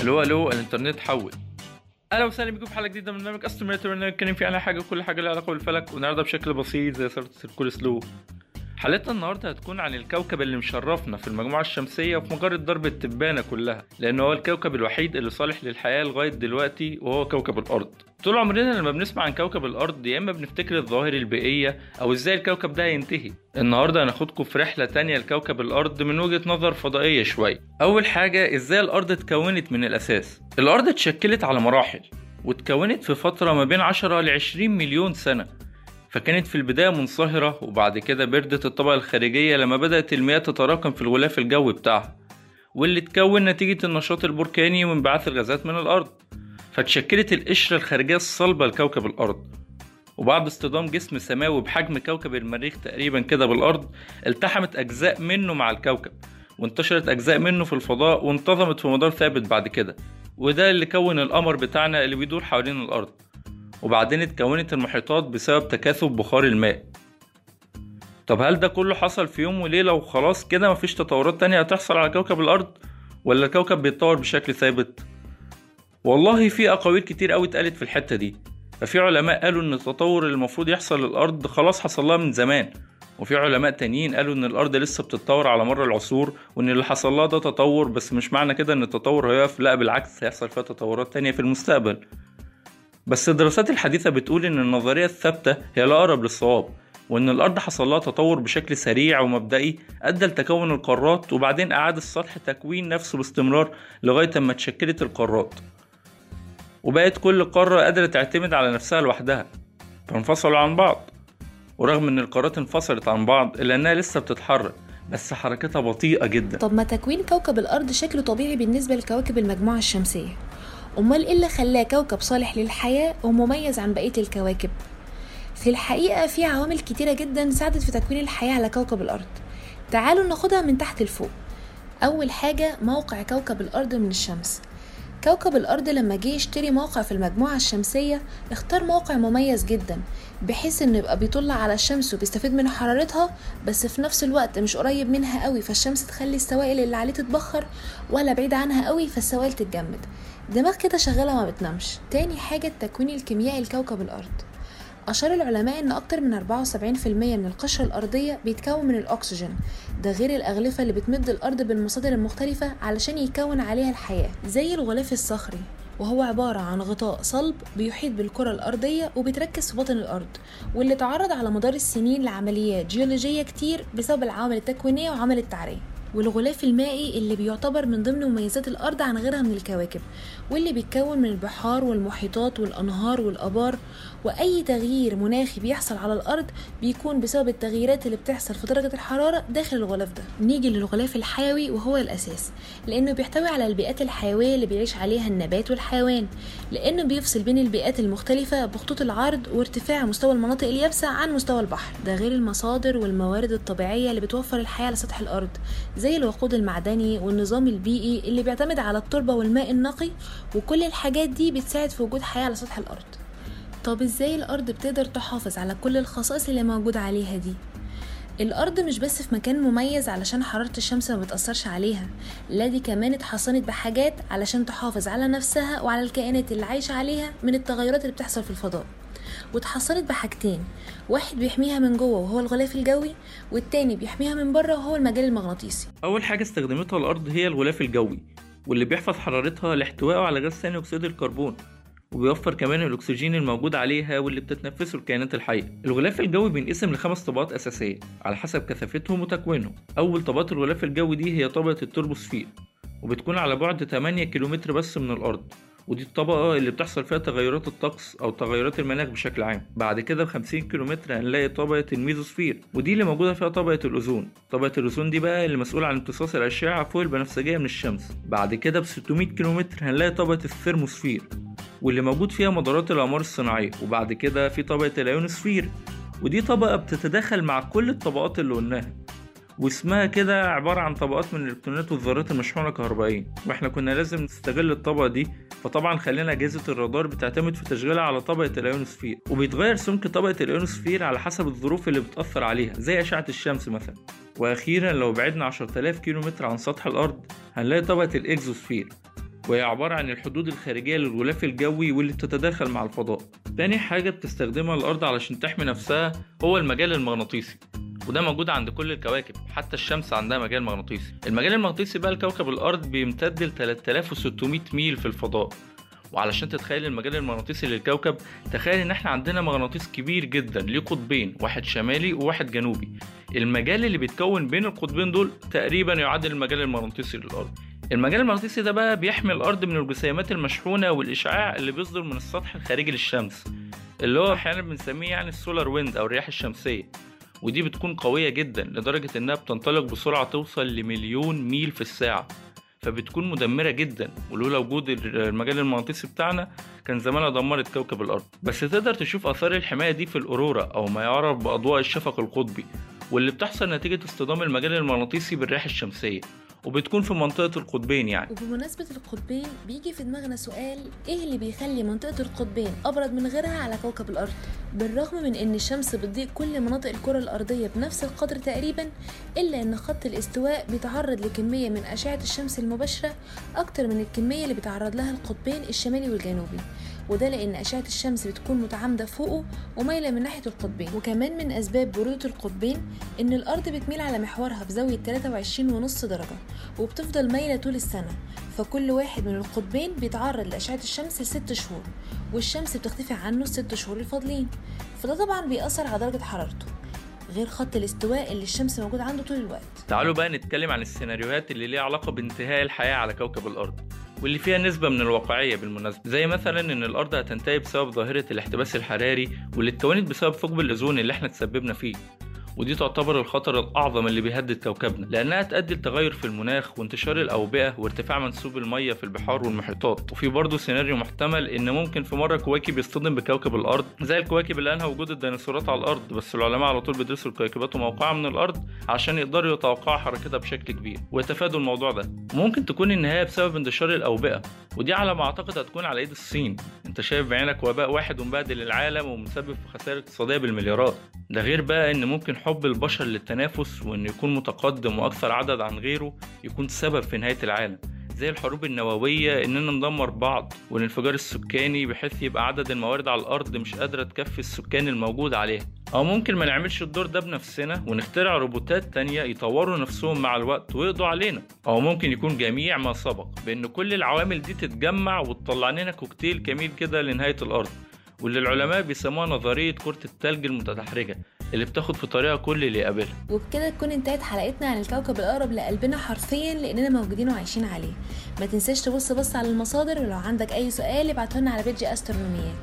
ألو ألو الانترنت حول أهلا وسهلا بكم في حلقة جديدة من برنامج استيميتر اللي نتكلم فيه عن حاجة كل حاجة لها علاقة بالفلك والنهاردة بشكل بسيط زي صورة الكول سلو. حلقتنا النهارده هتكون عن الكوكب اللي مشرفنا في المجموعة الشمسية وفي مجره درب التبانة كلها لأنه هو الكوكب الوحيد اللي صالح للحياة لغاية دلوقتي وهو كوكب الأرض. طول عمرنا لما بنسمع عن كوكب الأرض يا إما بنفتكر الظواهر البيئية أو إزاي الكوكب ده هينتهي النهارده هناخدكم في رحلة تانية لكوكب الأرض من وجهة نظر فضائية شوية. أول حاجة إزاي الأرض اتكونت من الأساس؟ الأرض اتشكلت على مراحل واتكونت في فترة ما بين 10 ل 20 مليون سنة. فكانت في البداية منصهرة وبعد كده بردت الطبقة الخارجية لما بدأت المياه تتراكم في الغلاف الجوي بتاعها واللي اتكون نتيجة النشاط البركاني وانبعاث الغازات من الأرض. فتشكلت القشرة الخارجية الصلبة لكوكب الأرض. وبعد اصطدام جسم سماوي بحجم كوكب المريخ تقريبا كده بالأرض التحمت أجزاء منه مع الكوكب وانتشرت أجزاء منه في الفضاء وانتظمت في مدار ثابت بعد كده. وده اللي كون القمر بتاعنا اللي بيدور حوالين الأرض. وبعدين اتكونت المحيطات بسبب تكاثف بخار الماء. طب هل ده كله حصل في يوم وليلة وخلاص كده مفيش تطورات تانية هتحصل على كوكب الأرض؟ ولا الكوكب بيتطور بشكل ثابت؟ والله في أقاويل كتير أوي اتقالت في الحتة دي. ففي علماء قالوا إن التطور اللي المفروض يحصل للأرض خلاص حصل لها من زمان. وفي علماء تانيين قالوا إن الأرض لسه بتتطور على مر العصور وإن اللي حصل لها ده تطور بس مش معنى كده إن التطور هيقف. لأ بالعكس هيحصل فيها تطورات تانية في المستقبل. بس الدراسات الحديثة بتقول إن النظرية الثابتة هي الأقرب للصواب وإن الأرض حصل لها تطور بشكل سريع ومبدئي أدى لتكون القارات وبعدين أعاد السطح تكوين نفسه باستمرار لغاية أما اتشكلت القارات. وبقت كل قارة قادرة تعتمد على نفسها لوحدها فانفصلوا عن بعض. ورغم إن القارات انفصلت عن بعض إلا إنها لسه بتتحرك بس حركتها بطيئة جدا. طب ما تكوين كوكب الأرض شكله طبيعي بالنسبة لكواكب المجموعة الشمسية. أمال إيه اللي خلاه كوكب صالح للحياة ومميز عن بقية الكواكب؟ في الحقيقة في عوامل كتيرة جدا ساعدت في تكوين الحياة على كوكب الأرض. تعالوا ناخدها من تحت لفوق. أول حاجة موقع كوكب الأرض من الشمس. كوكب الأرض لما جه يشتري موقع في المجموعة الشمسية اختار موقع مميز جدا بحيث إنه يبقى بيطل على الشمس وبيستفيد من حرارتها بس في نفس الوقت مش قريب منها قوي فالشمس تخلي السوائل اللي عليه تتبخر ولا بعيد عنها قوي فالسوائل تتجمد. دماغ كده شغالة ما بتنامش. تاني حاجة التكوين الكيميائي لكوكب الأرض. أشار العلماء إن أكتر من 74% من القشرة الأرضية بيتكون من الأكسجين. ده غير الأغلفة اللي بتمد الأرض بالمصادر المختلفة علشان يكون عليها الحياة زي الغلاف الصخري وهو عبارة عن غطاء صلب بيحيط بالكرة الأرضية وبيتركز في باطن الأرض واللي تعرض على مدار السنين لعمليات جيولوجية كتير بسبب العوامل التكوينية وعمل التعرية. والغلاف المائي اللي بيعتبر من ضمن مميزات الأرض عن غيرها من الكواكب واللي بيتكون من البحار والمحيطات والأنهار والآبار وأي تغيير مناخي بيحصل على الأرض بيكون بسبب التغييرات اللي بتحصل في درجة الحرارة داخل الغلاف ده. نيجي للغلاف الحيوي وهو الأساس لأنه بيحتوي على البيئات الحيوية اللي بيعيش عليها النبات والحيوان لأنه بيفصل بين البيئات المختلفة بخطوط العرض وارتفاع مستوى المناطق اليابسة عن مستوى البحر. ده غير المصادر والموارد الطبيعية اللي بتوفر الحياة على سطح الأرض. زي الوقود المعدني والنظام البيئي اللي بيعتمد على التربة والماء النقي وكل الحاجات دي بتساعد في وجود حياة على سطح الأرض طب إزاي الأرض بتقدر تحافظ على كل الخصائص اللي موجودة عليها دي؟ الأرض مش بس في مكان مميز علشان حرارة الشمس ما بتأثرش عليها لا دي كمان اتحصنت بحاجات علشان تحافظ على نفسها وعلى الكائنات اللي عايشة عليها من التغيرات اللي بتحصل في الفضاء واتحصنت بحاجتين واحد بيحميها من جوه وهو الغلاف الجوي والتاني بيحميها من بره وهو المجال المغناطيسي. أول حاجة استخدمتها الأرض هي الغلاف الجوي واللي بيحفظ حرارتها لاحتوائه على غاز ثاني أكسيد الكربون وبيوفر كمان الأكسجين الموجود عليها واللي بتتنفسه الكائنات الحية. الغلاف الجوي بينقسم لخمس طبقات أساسية على حسب كثافتهم وتكوينهم. أول طبقات الغلاف الجوي دي هي طبقة التروبوسفير وبتكون على بعد 8 كيلومتر بس من الأرض. ودي الطبقة اللي بتحصل فيها تغيرات الطقس أو تغيرات المناخ بشكل عام. بعد كده ب 50 كيلومتر هنلاقي طبقة الميزوسفير ودي اللي موجودة فيها طبقة الأوزون. طبقة الأوزون دي بقى اللي مسؤولة عن امتصاص الأشعة فوق البنفسجية من الشمس. بعد كده ب 600 كيلومتر هنلاقي طبقة الثرموسفير واللي موجود فيها مدارات الأقمار الصناعية. وبعد كده في طبقة الأيونوسفير ودي طبقة بتتداخل مع كل الطبقات اللي قلناها واسمها كده عبارة عن طبقات من الإلكترونات والذرات المشحونة كهربائيا وإحنا كنا لازم نستغل الطبقة دي فطبعا خلينا أجهزة الرادار بتعتمد في تشغيلها على طبقة الأيونوسفير وبيتغير سمك طبقة الأيونوسفير على حسب الظروف اللي بتأثر عليها زي أشعة الشمس مثلا. وأخيرا لو بعدنا 10000 كيلو متر عن سطح الأرض هنلاقي طبقة الإكزوسفير وهي عبارة عن الحدود الخارجية للغلاف الجوي واللي بتتداخل مع الفضاء. تاني حاجة بتستخدمها الأرض علشان تحمي نفسها هو المجال المغناطيسي. وده موجود عند كل الكواكب حتى الشمس عندها مجال مغناطيسي. المجال المغناطيسي بقى لكوكب الأرض بيمتد ل 3600 ميل في الفضاء. وعلشان تتخيل المجال المغناطيسي للكوكب تخيل إن إحنا عندنا مغناطيس كبير جدا ليه قطبين واحد شمالي وواحد جنوبي. المجال اللي بيتكون بين القطبين دول تقريبا يعادل المجال المغناطيسي للأرض. المجال المغناطيسي ده بقى بيحمي الأرض من الجسيمات المشحونة والإشعاع اللي بيصدر من السطح الخارجي للشمس اللي هو أحيانا بنسميه يعني السولار ويند أو الرياح الشمسية. ودي بتكون قوية جدا لدرجة إنها بتنطلق بسرعة توصل لمليون ميل في الساعة فبتكون مدمرة جدا. ولولا وجود المجال المغناطيسي بتاعنا كان زمانها دمرت كوكب الأرض. بس تقدر تشوف آثار الحماية دي في الأورورا أو ما يعرف بأضواء الشفق القطبي واللي بتحصل نتيجة اصطدام المجال المغناطيسي بالرياح الشمسية. وبتكون في منطقة القطبين يعني. وبمناسبة القطبين بيجي في دماغنا سؤال إيه اللي بيخلي منطقة القطبين أبرد من غيرها على كوكب الأرض؟ بالرغم من إن الشمس بتضيء كل مناطق الكرة الأرضية بنفس القدر تقريبا إلا إن خط الاستواء بيتعرض لكمية من أشعة الشمس المباشرة أكتر من الكمية اللي بيتعرض لها القطبين الشمالي والجنوبي. وده لأن أشعة الشمس بتكون متعامدة فوقه ومايلة من ناحية القطبين. وكمان من أسباب برودة القطبين إن الأرض بتميل على محورها بزاوية 23 ونص درجة وبتفضل مايلة طول السنة. فكل واحد من القطبين بيتعرض لأشعة الشمس لست شهور والشمس بتختفي عنه الست شهور الفاضلين. فده طبعا بيأثر على درجة حرارته غير خط الاستواء اللي الشمس موجود عنده طول الوقت. تعالوا بقى نتكلم عن السيناريوهات اللي ليها علاقة بانتهاء الحياة على كوكب الأرض. واللي فيها نسبة من الواقعية بالمناسبة. زي مثلا إن الأرض هتنتهي بسبب ظاهرة الاحتباس الحراري واللي اتكونت بسبب ثقب الأوزون اللي إحنا تسببنا فيه. ودي تعتبر الخطر الأعظم اللي بيهدد كوكبنا لأنها تؤدي لتغير في المناخ وانتشار الأوبئة وارتفاع منسوب المية في البحار والمحيطات. وفي برضه سيناريو محتمل إن ممكن في مرة كواكب يصطدم بكوكب الأرض زي الكواكب اللي أنهى وجود الديناصورات على الأرض بس العلماء على طول بيدرسوا الكويكبات وموقعها من الأرض عشان يقدروا يتوقعوا حركتها بشكل كبير ويتفادوا الموضوع ده. ممكن تكون النهاية بسبب انتشار الأوبئة ودي على ما أعتقد هتكون على إيد الصين. أنت شايف بعينك وباء واحد ومبهدل العالم ومسبب في خسائر اقتصادية بالمليارات. ده غير بقى إن ممكن حب البشر للتنافس وإنه يكون متقدم وأكثر عدد عن غيره يكون سبب في نهاية العالم. زي الحروب النووية إننا ندمر بعض والانفجار السكاني بحيث يبقى عدد الموارد على الأرض مش قادرة تكفي السكان الموجود عليها. أو ممكن ما نعملش الدور ده بنفسنا ونخترع روبوتات تانية يطوروا نفسهم مع الوقت ويقضوا علينا. أو ممكن يكون جميع ما سبق بإن كل العوامل دي تتجمع وتطلع لنا كوكتيل جميل كده لنهاية الأرض واللي العلماء بيسموها نظرية كرة التلج المتدحرجة اللي بتاخد في طريقها كل اللي يقابلها. وبكده تكون انتهت حلقتنا عن الكوكب الأقرب لقلبنا حرفيا لأننا موجودين وعايشين عليه. ما تنساش تبص بص على المصادر ولو عندك أي سؤال ابعته لنا على بيج أسترونوميات